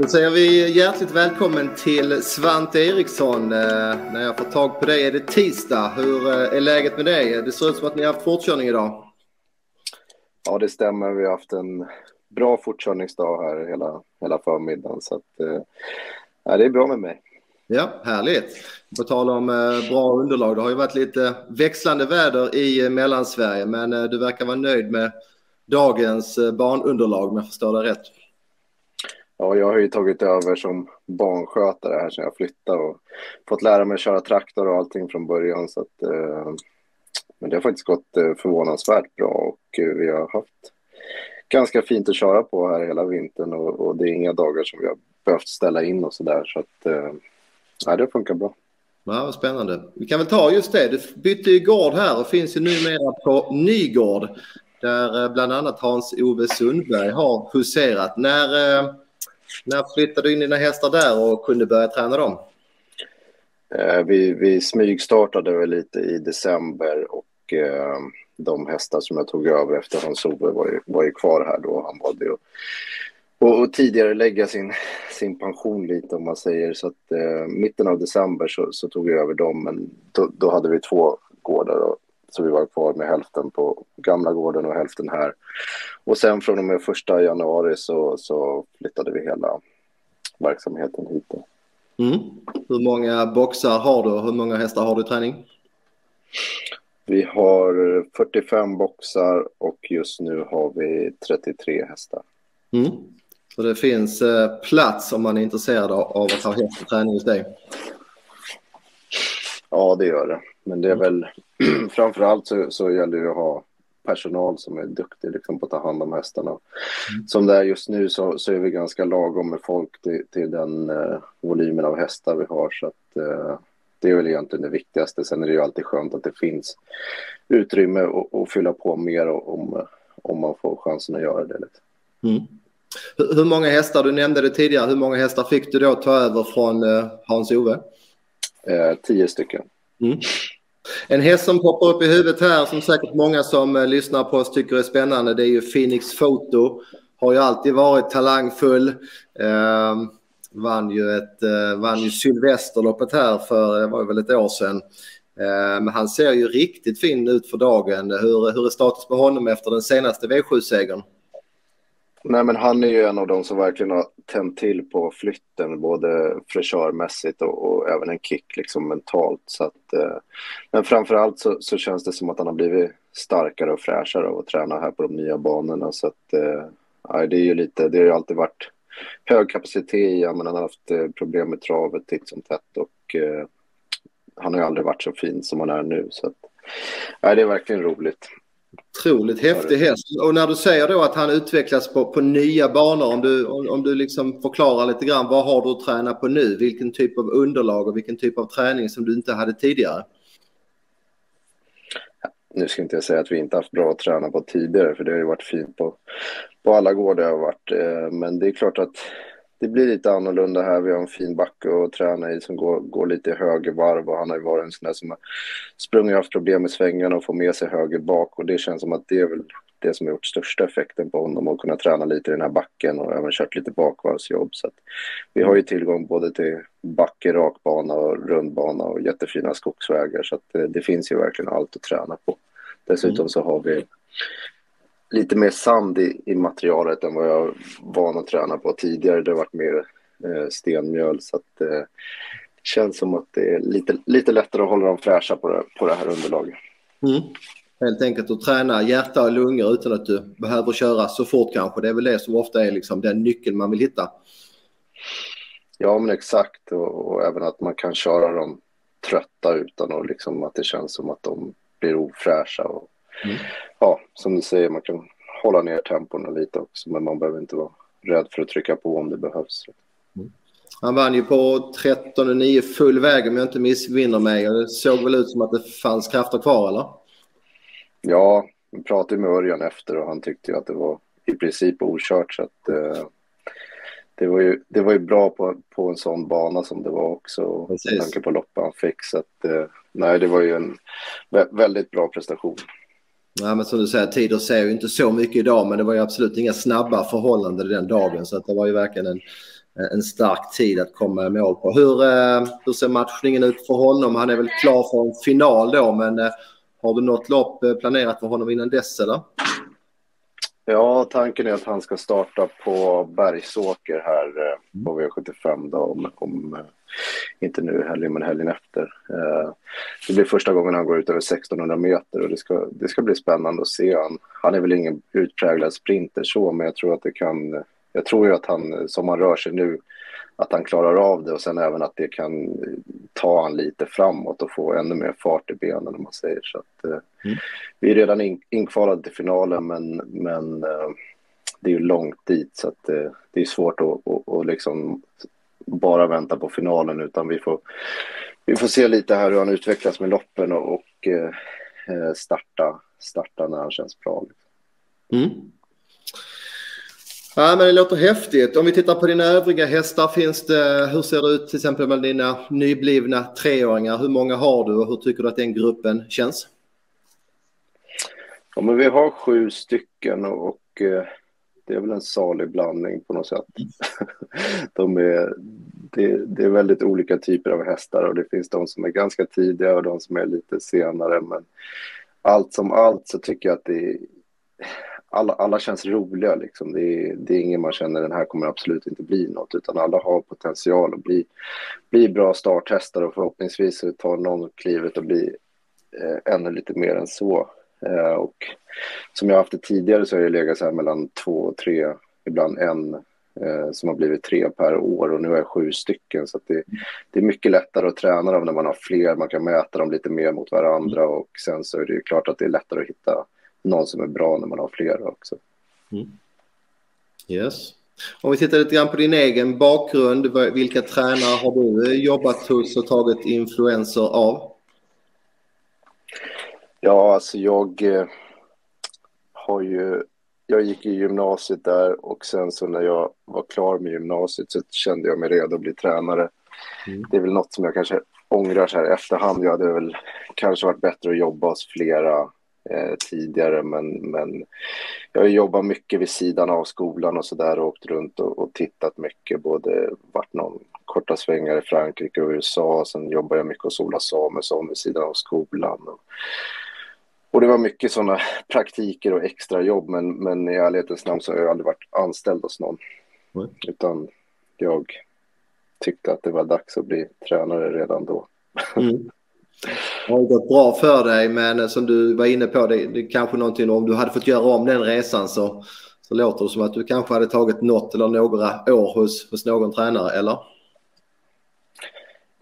Då säger vi hjärtligt välkommen till Svante Eriksson. Eh, när jag får tag på dig är det tisdag. Hur eh, är läget med dig? Det ser ut som att ni har haft fortkörning idag. Ja, det stämmer. Vi har haft en bra fortkörningsdag här hela, hela förmiddagen. Så att, eh, ja, det är bra med mig. Ja, härligt. På tal om bra underlag. Det har ju varit lite växlande väder i Mellansverige, men du verkar vara nöjd med dagens banunderlag om jag förstår det rätt. Ja, jag har ju tagit över som barnskötare här sedan jag flyttade och fått lära mig att köra traktor och allting från början. Så att, eh, men det har faktiskt gått eh, förvånansvärt bra och eh, vi har haft ganska fint att köra på här hela vintern och, och det är inga dagar som vi har behövt ställa in och så där. Så att, eh, ja, det funkar bra. Ja, vad spännande. Vi kan väl ta just det. Du bytte ju gård här och finns ju numera på Nygård där eh, bland annat Hans-Ove Sundberg har huserat. När eh, när flyttade du in dina hästar där och kunde börja träna dem? Eh, vi, vi smygstartade väl lite i december och eh, de hästar som jag tog över efter Hans-Ove var ju, var ju kvar här då. Han valde ju och, och tidigare lägga sin, sin pension lite om man säger. Så att eh, mitten av december så, så, tog jag över dem men då, då hade vi två gårdar och så vi var kvar med hälften på gamla gården och hälften här. Och sen från och med första januari så, så flyttade vi hela verksamheten hit. Mm. Hur många boxar har du och hur många hästar har du i träning? Vi har 45 boxar och just nu har vi 33 hästar. Mm. Så det finns eh, plats om man är intresserad av att ha häst i träning hos dig? Ja, det gör det. Men det är väl framför allt så, så gäller det att ha personal som är duktig liksom, på att ta hand om hästarna. Mm. Som det är just nu så, så är vi ganska lagom med folk till, till den eh, volymen av hästar vi har. Så att, eh, det är väl egentligen det viktigaste. Sen är det ju alltid skönt att det finns utrymme att fylla på mer om, om man får chansen att göra det. Liksom. Mm. Hur många hästar, du nämnde det tidigare, hur många hästar fick du då ta över från eh, Hans-Ove? Eh, tio stycken. Mm. En häst som poppar upp i huvudet här som säkert många som eh, lyssnar på oss tycker är spännande det är ju Phoenix Photo. Har ju alltid varit talangfull. Eh, vann ju, ett, eh, vann ju Sylvesterloppet här för eh, det var väl ett år sedan. Eh, men han ser ju riktigt fin ut för dagen. Hur, hur är status på honom efter den senaste V7-segern? Nej, men han är ju en av de som verkligen har tänt till på flytten, både fräschörmässigt och, och, även en kick liksom mentalt. Så att, eh, men framför allt så, så, känns det som att han har blivit starkare och fräschare av att träna här på de nya banorna. Så att, eh, det är ju lite, det har ju alltid varit hög kapacitet i men han har haft eh, problem med travet titt som tätt och eh, han har ju aldrig varit så fin som han är nu. Så att, nej, det är verkligen roligt. Otroligt häftig häst. Och när du säger då att han utvecklas på, på nya banor, om du, om, om, du liksom förklarar lite grann, vad har du att träna på nu? Vilken typ av underlag och vilken typ av träning som du inte hade tidigare? Nu ska inte jag säga att vi inte haft bra att träna på tidigare, för det har ju varit fint på, på alla gårdar jag har varit. Eh, men det är klart att det blir lite annorlunda här. Vi har en fin backe att träna i som går, går lite höger varv och han har ju varit en sån där som har sprungit och haft problem med svängarna och få med sig höger bak och det känns som att det är väl det som har gjort största effekten på honom att kunna träna lite i den här backen och även kört lite bakvarvsjobb. Så vi har ju tillgång både till backe, rakbana och rundbana och jättefina skogsvägar så att det, det finns ju verkligen allt att träna på. Dessutom mm. så har vi lite mer sand i, i materialet än vad jag var van att träna på tidigare. Det har varit mer eh, stenmjöl så att eh, det känns som att det är lite, lite lättare att hålla dem fräscha på det, på det här underlaget. Mm. Helt enkelt att träna hjärta och lungor utan att du behöver köra så fort kanske. Det är väl det som ofta är liksom den nyckeln man vill hitta. Ja, men exakt. Och, och, även att man kan köra dem trötta utan och liksom att det känns som att de blir ofräscha. Och, mm ja, som du säger, man kan hålla ner tempona lite också, men man behöver inte vara rädd för att trycka på om det behövs. Mm. Han vann ju på 13,9 full väg om jag inte missvinner mig. Det såg väl ut som att det fanns krafter kvar, eller? Ja, vi pratade med Örjan efter och han tyckte ju att det var i princip okört. Så att, eh, det, var ju, det var ju bra på, på en sån bana som det var också. Med tanke på loppet han fick. Så att, eh, nej, det var ju en väldigt bra prestation. Ja, men som du säger, tider ser ju inte så mycket idag, men det var ju absolut inga snabba förhållanden den dagen, så att det var ju verkligen en, en stark tid att komma i mål på. Hur, eh, hur ser matchningen ut för honom? Han är väl klar för en final då, men eh, har du något lopp eh, planerat för honom innan dess eller? Ja, tanken är att han ska starta på Bergsåker här på V75 då, om, om inte nu helgen men helgen efter. Eh, det blir första gången han går ut över 1600 meter och det ska, det ska bli spännande att se. Han, han är väl ingen utpräglad sprinter så, men jag tror att det kan... Jag tror ju att han, som han rör sig nu, att han klarar av det och sen även att det kan ta han lite framåt och få ännu mer fart i benen om man säger så att eh, mm. vi är redan in, inkvalade till finalen men, men eh, det är ju långt dit så att eh, det är svårt att, att, att liksom bara vänta på finalen utan vi får, vi får se lite här hur han utvecklas med loppen och, och eh, starta, starta när han känns bra. Mm. Ja, men det låter häftigt. Om vi tittar på dina övriga hästar, finns det, hur ser det ut till exempel med dina nyblivna treåringar? Hur många har du och hur tycker du att den gruppen känns? Ja, men vi har sju stycken och eh, det är väl en salig blandning på något sätt. de är, det, det, är väldigt olika typer av hästar och det finns de som är ganska tidiga och de som är lite senare. Men allt som allt så tycker jag att det är alla, alla känns roliga. Liksom. Det, är, det är ingen man känner den här kommer absolut inte bli något, utan alla har potential att bli, bli bra starthästar och förhoppningsvis tar någon klivet och blir eh, ännu lite mer än så. Eh, och som jag haft det tidigare så har jag legat så här mellan två och tre, ibland en eh, som har blivit tre per år och nu har jag sju stycken. Så det, det, är mycket lättare att träna dem när man har fler, man kan mäta dem lite mer mot varandra och sen så är det ju klart att det är lättare att hitta någon som är bra när man har flera också. Mm. Yes. Om vi tittar lite grann på din egen bakgrund, vilka tränare har du jobbat hos och tagit influenser av? Ja, alltså jag eh, har ju, jag gick i gymnasiet där och sen så när jag var klar med gymnasiet så kände jag mig redo att bli tränare. Mm. Det är väl något som jag kanske ångrar så här efterhand. Jag hade väl kanske varit bättre att jobba hos flera eh, tidigare men, men jag har jobbat mycket vid sidan av skolan och så där och åkt runt och, och, tittat mycket, både varit någon korta svängar i Frankrike och USA, sen jobbar jag mycket hos Ola Samuelsson vid sidan av skolan. Och, och det var mycket sådana praktiker och extra jobb men, men i ärlighetens namn så har jag aldrig varit anställd hos någon. Mm. Utan jag tyckte att det var dags att bli tränare redan då. Mm. Det har gått bra för dig men som du var inne på det, det är kanske någonting om du hade fått göra om den resan så, så låter det som att du kanske hade tagit något eller några år hos, hos någon tränare eller?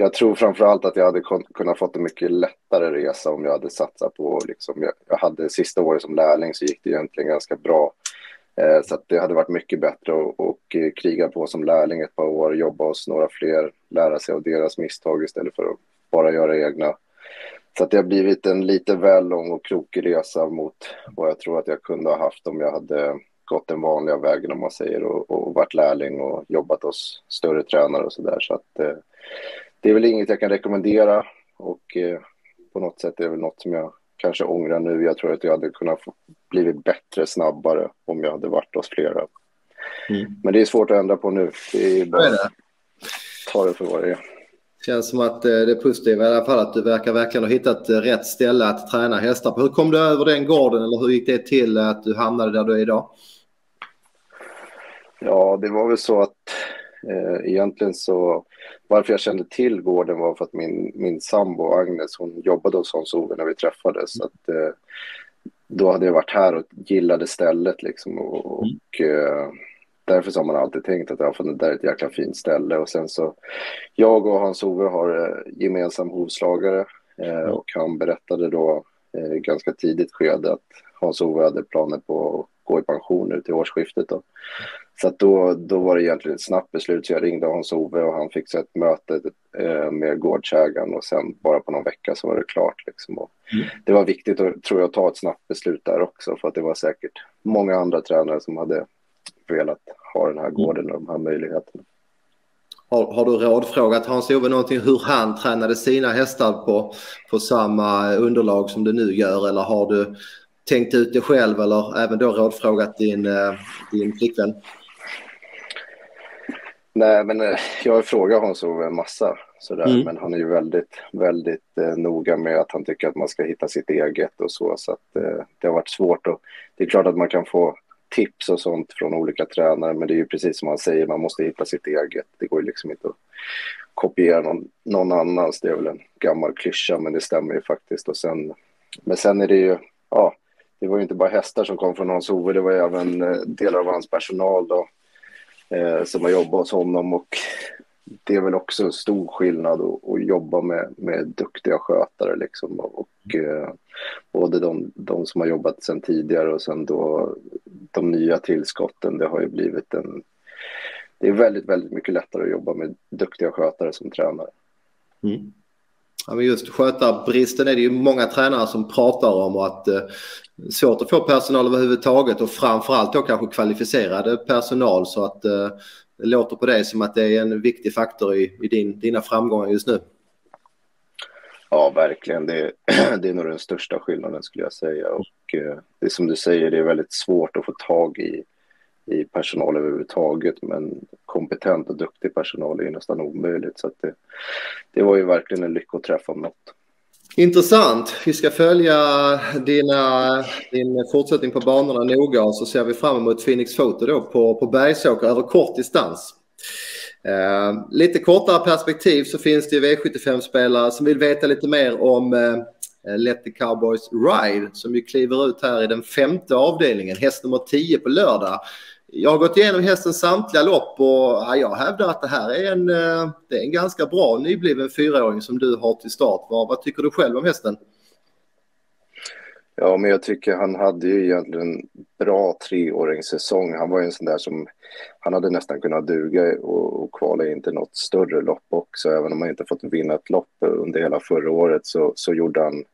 Jag tror framför allt att jag hade kunnat fått en mycket lättare resa om jag hade satsat på liksom, jag, jag hade sista året som lärling så gick det egentligen ganska bra. Eh, så det hade varit mycket bättre att eh, kriga på som lärling ett par år, jobba hos några fler, lära sig av deras misstag istället för att bara göra egna. Så att det har blivit en lite väl lång och krokig resa mot vad jag tror att jag kunde ha haft om jag hade gått den vanliga vägen om man säger och, och varit lärling och jobbat hos större tränare och så där. Så att eh, det är väl inget jag kan rekommendera och eh, på något sätt är det väl något som jag kanske ångrar nu. Jag tror att jag hade kunnat blivit bättre snabbare om jag hade varit hos flera. Mm. Men det är svårt att ändra på nu. Det är bara att ta det för vad det är. Känns som att eh, det är positivt i alla fall att du verkar verkligen ha hittat rätt ställe att träna hästar på. Hur kom du över den gården eller hur gick det till att du hamnade där du är idag? Ja, det var väl så att eh, egentligen så varför jag kände till gården var för att min, min sambo Agnes hon jobbade hos Hans Ove när vi träffades. Så att, eh, då hade jag varit här och gillade stället liksom och, mm. och eh, därför så har man alltid tänkt att ja, det där är ett jäkla fint ställe. Och sen så, jag och Hans-Ove har gemensam hovslagare och han berättade då ganska tidigt skede att Hans-Ove hade planer på att gå i pension nu till årsskiftet. Då. Så då, då var det egentligen ett snabbt beslut så jag ringde Hans-Ove och han fick ett möte eh, med gårdsägaren och sen bara på någon vecka så var det klart. Liksom. Mm. Det var viktigt att, tror jag, att ta ett snabbt beslut där också för att det var säkert många andra tränare som hade velat ha den här gården och de här möjligheterna. Har, har du rådfrågat Hans-Ove någonting hur han tränade sina hästar på, på samma underlag som du nu gör eller har du tänkt ut det själv eller även då rådfrågat din, eh, din flickvän? Nej, men eh, jag har frågat Hans-Ove en massa sådär, mm. men han är ju väldigt, väldigt eh, noga med att han tycker att man ska hitta sitt eget och så, så att eh, det har varit svårt och det är klart att man kan få tips och sånt från olika tränare, men det är ju precis som han säger, man måste hitta sitt eget. Det går ju liksom inte att kopiera någon, någon annans, det är väl en gammal klyscha, men det stämmer ju faktiskt. Och sen, men sen är det ju, ja, det var ju inte bara hästar som kom från Hans-Ove, det var ju även eh, delar av hans personal då, eh, som har jobbat hos honom och det är väl också en stor skillnad att, att jobba med, med duktiga skötare liksom och, eh, både de, de, som har jobbat sedan tidigare och sen då de nya tillskotten. Det har ju blivit en... Det är väldigt, väldigt mycket lättare att jobba med duktiga skötare som tränare. Mm. Ja, men just skötarbristen är det ju många tränare som pratar om och att eh, svårt att få personal överhuvudtaget och framförallt då kanske kvalificerade personal så att eh, det låter på dig som att det är en viktig faktor i, i din, dina framgångar just nu. Ja, verkligen. Det, det är nog den största skillnaden skulle jag säga. Och eh, det är som du säger, det är väldigt svårt att få tag i, i personal överhuvudtaget. Men kompetent och duktig personal är nästan omöjligt. Så det, det var ju verkligen en lyckoträff om något. Intressant. Vi ska följa dina, din fortsättning på banorna noga och så ser vi fram emot Phoenix Photo då på, på Bergsåker över kort distans. Eh, lite kortare perspektiv så finns det V75-spelare som vill veta lite mer om eh, Let the Cowboys Ride som ju kliver ut här i den femte avdelningen, häst nummer 10 på lördag. Jag har gått igenom hästens samtliga lopp och ja, jag hävdar att det här är en, eh, det är en ganska bra nybliven fyraåring som du har till start. Vad, vad tycker du själv om hästen? Ja, men jag tycker han hade ju egentligen en bra treåringssäsong. Han var ju en sån där som han hade nästan kunnat duga och, och kvala in till något större lopp också. Även om han inte fått vinna ett lopp under hela förra året så, så gjorde han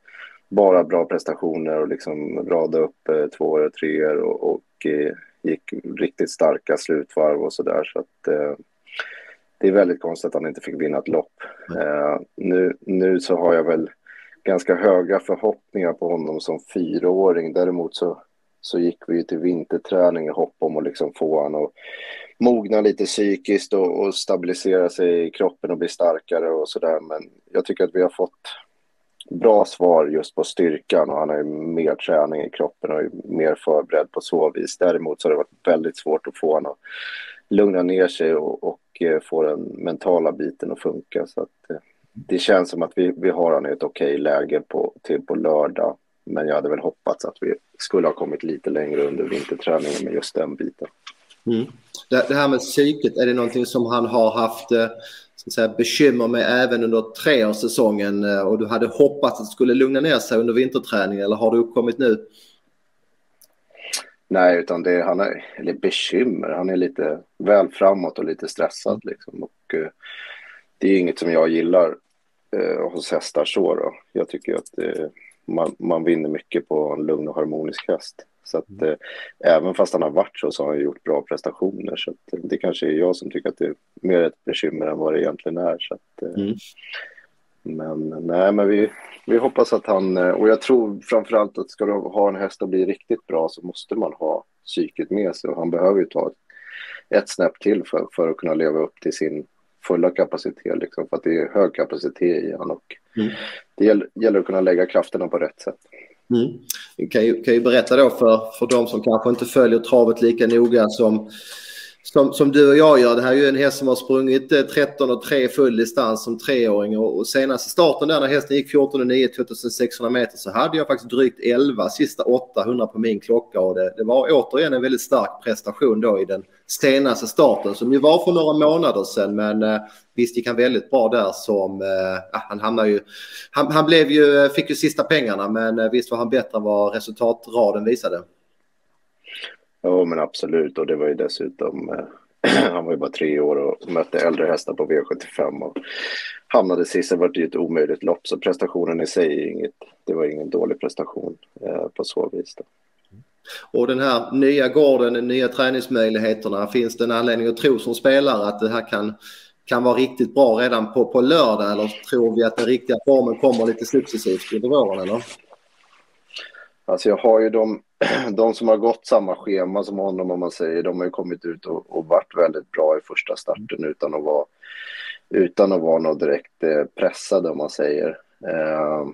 bara bra prestationer och liksom rada upp eh, tvåor och treor och, och eh, gick riktigt starka slutvarv och så där. Så att eh, det är väldigt konstigt att han inte fick vinna ett lopp. Eh, nu, nu så har jag väl ganska höga förhoppningar på honom som fyraåring. Däremot så, så gick vi till vinterträning i hopp om att liksom få honom att mogna lite psykiskt och, och stabilisera sig i kroppen och bli starkare och sådär. Men jag tycker att vi har fått bra svar just på styrkan och han har ju mer träning i kroppen och är mer förberedd på så vis. Däremot så har det varit väldigt svårt att få honom att lugna ner sig och, och eh, få den mentala biten att funka. Så att, eh, det känns som att vi, vi har honom i ett okej läge på, till på lördag. Men jag hade väl hoppats att vi skulle ha kommit lite längre under vinterträningen med just den biten. Mm. Det, det, här med psyket, är det någonting som han har haft eh, så att säga, bekymmer med även under treårssäsongen eh, och du hade hoppats att det skulle lugna ner sig under vinterträningen eller har det uppkommit nu? Nej, utan det han är, eller bekymmer, han är lite väl framåt och lite stressad liksom. Och, uh, det är inget som jag gillar uh, hos hästar så då. Jag tycker att uh, man, man vinner mycket på en lugn och harmonisk häst. Så att eh, även fast han har varit så, så har han gjort bra prestationer. Så att, det kanske är jag som tycker att det är mer ett bekymmer än vad det egentligen är. Så att, eh, mm. Men nej, men vi, vi hoppas att han, eh, och jag tror framförallt att ska du ha en häst och bli riktigt bra så måste man ha psyket med sig och han behöver ju ta ett, ett snäpp till för, för att kunna leva upp till sin fulla kapacitet liksom, för att det är hög kapacitet i honom och mm. det gäller, gäller att kunna lägga krafterna på rätt sätt. Mm. Jag kan ju, kan ju berätta då för, för de som kanske inte följer travet lika noga som, som, som du och jag gör. Det här är ju en häst som har sprungit eh, 13 och 3 full distans som treåring och, och senaste starten där när hästen gick 14 och 9 2600 meter så hade jag faktiskt drygt 11 sista 800 på min klocka och det, det var återigen en väldigt stark prestation då i den senaste starten som ju var för några månader sedan men eh, visst gick han väldigt bra där som, eh, han hamnade ju, han, han, blev ju, eh, fick ju sista pengarna men eh, visst var han bättre än vad resultatraden visade. Ja men absolut och det var ju dessutom, eh, han var ju bara tre år och mötte äldre hästar på V75 och hamnade sist, det var ju ett omöjligt lopp så prestationen i sig är inget, det var ingen dålig prestation eh, på så vis. Då. Och den här nya gården, nya träningsmöjligheterna, finns det en anledning att tro som spelare att det här kan, kan vara riktigt bra redan på, på lördag eller tror vi att den riktiga formen kommer lite successivt under våren eller? Alltså jag har ju de, de som har gått samma schema som honom om man säger, de har ju kommit ut och, och varit väldigt bra i första starten utan att vara, utan att vara något direkt eh, pressade om man säger. Eh,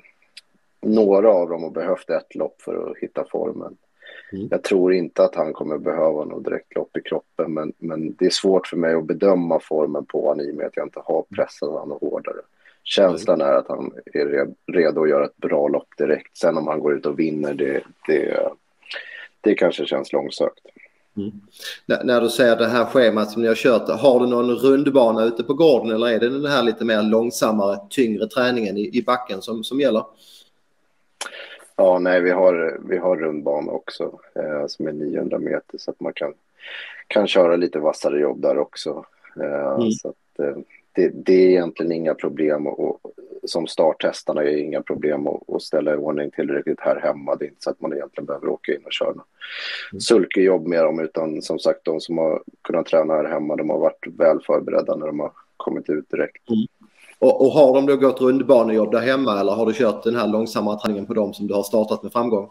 några av dem har behövt ett lopp för att hitta formen. Mm. Jag tror inte att han kommer behöva något direkt lopp i kroppen, men, men det är svårt för mig att bedöma formen på honom i och med att jag inte har pressat honom hårdare. Känslan är att han är redo att göra ett bra lopp direkt. Sen om han går ut och vinner, det, det, det kanske känns långsökt. Mm. När du säger det här schemat som ni har kört, har du någon rundbana ute på gården eller är det den här lite mer långsammare, tyngre träningen i, i backen som, som gäller? Ja, nej, vi har, vi har rundbana också eh, som är 900 meter så att man kan, kan köra lite vassare jobb där också. Eh, mm. så att, eh, det, det, är egentligen inga problem och, som starttestarna är inga problem att, att ställa i ordning tillräckligt här hemma. Det är inte så att man egentligen behöver åka in och köra mm. sulkejobb med dem utan som sagt de som har kunnat träna här hemma de har varit väl förberedda när de har kommit ut direkt. Mm. Och, och, har de då gått rundbanejobb där hemma eller har du kört den här långsamma träningen på dem som du har startat med framgång?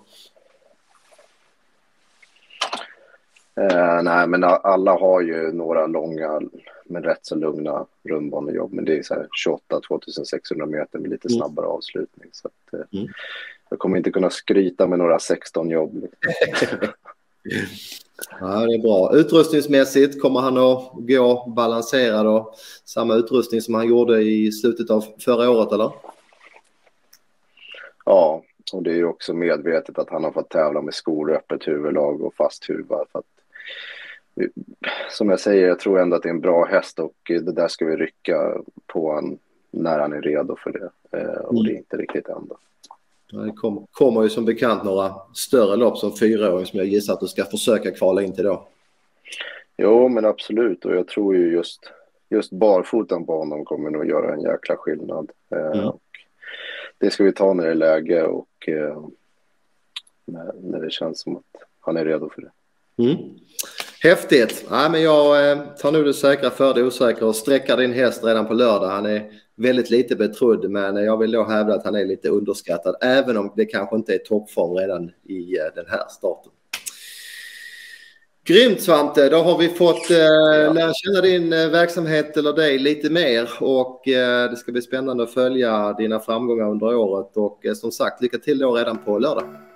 Eh, nej, men alla har ju några långa men rätt så lugna rundbanejobb. Men det är så här 28 2600 meter med lite mm. snabbare mm. avslutning. Så att, eh, mm. Jag kommer inte kunna skryta med några 16 jobb. Ja, det är bra. Utrustningsmässigt kommer han att gå balanserad och samma utrustning som han gjorde i slutet av förra året, eller? Ja, och det är ju också medvetet att han har fått tävla med skor, öppet huvudlag och fast huva. För att, som jag säger, jag tror ändå att det är en bra häst och det där ska vi rycka på han när han är redo för det. Eh, och det är mm. inte riktigt ändå. Det kommer, kommer ju som bekant några större lopp som fyraåring som jag gissar att du ska försöka kvala in till då. Jo, men absolut. Och jag tror ju just, just barfotan på honom kommer nog göra en jäkla skillnad. Eh, mm. det ska vi ta när det är läge och eh, när, när, det känns som att han är redo för det. Mm. Häftigt. Ja, men jag eh, tar nu det säkra för det osäkra och sträcker din häst redan på lördag. Han är väldigt lite betrodd, men jag vill då hävda att han är lite underskattad, även om det kanske inte är toppform redan i eh, den här starten. Grymt Svante, då har vi fått eh, lära känna din eh, verksamhet eller dig lite mer och eh, det ska bli spännande att följa dina framgångar under året och eh, som sagt lycka till då redan på lördag.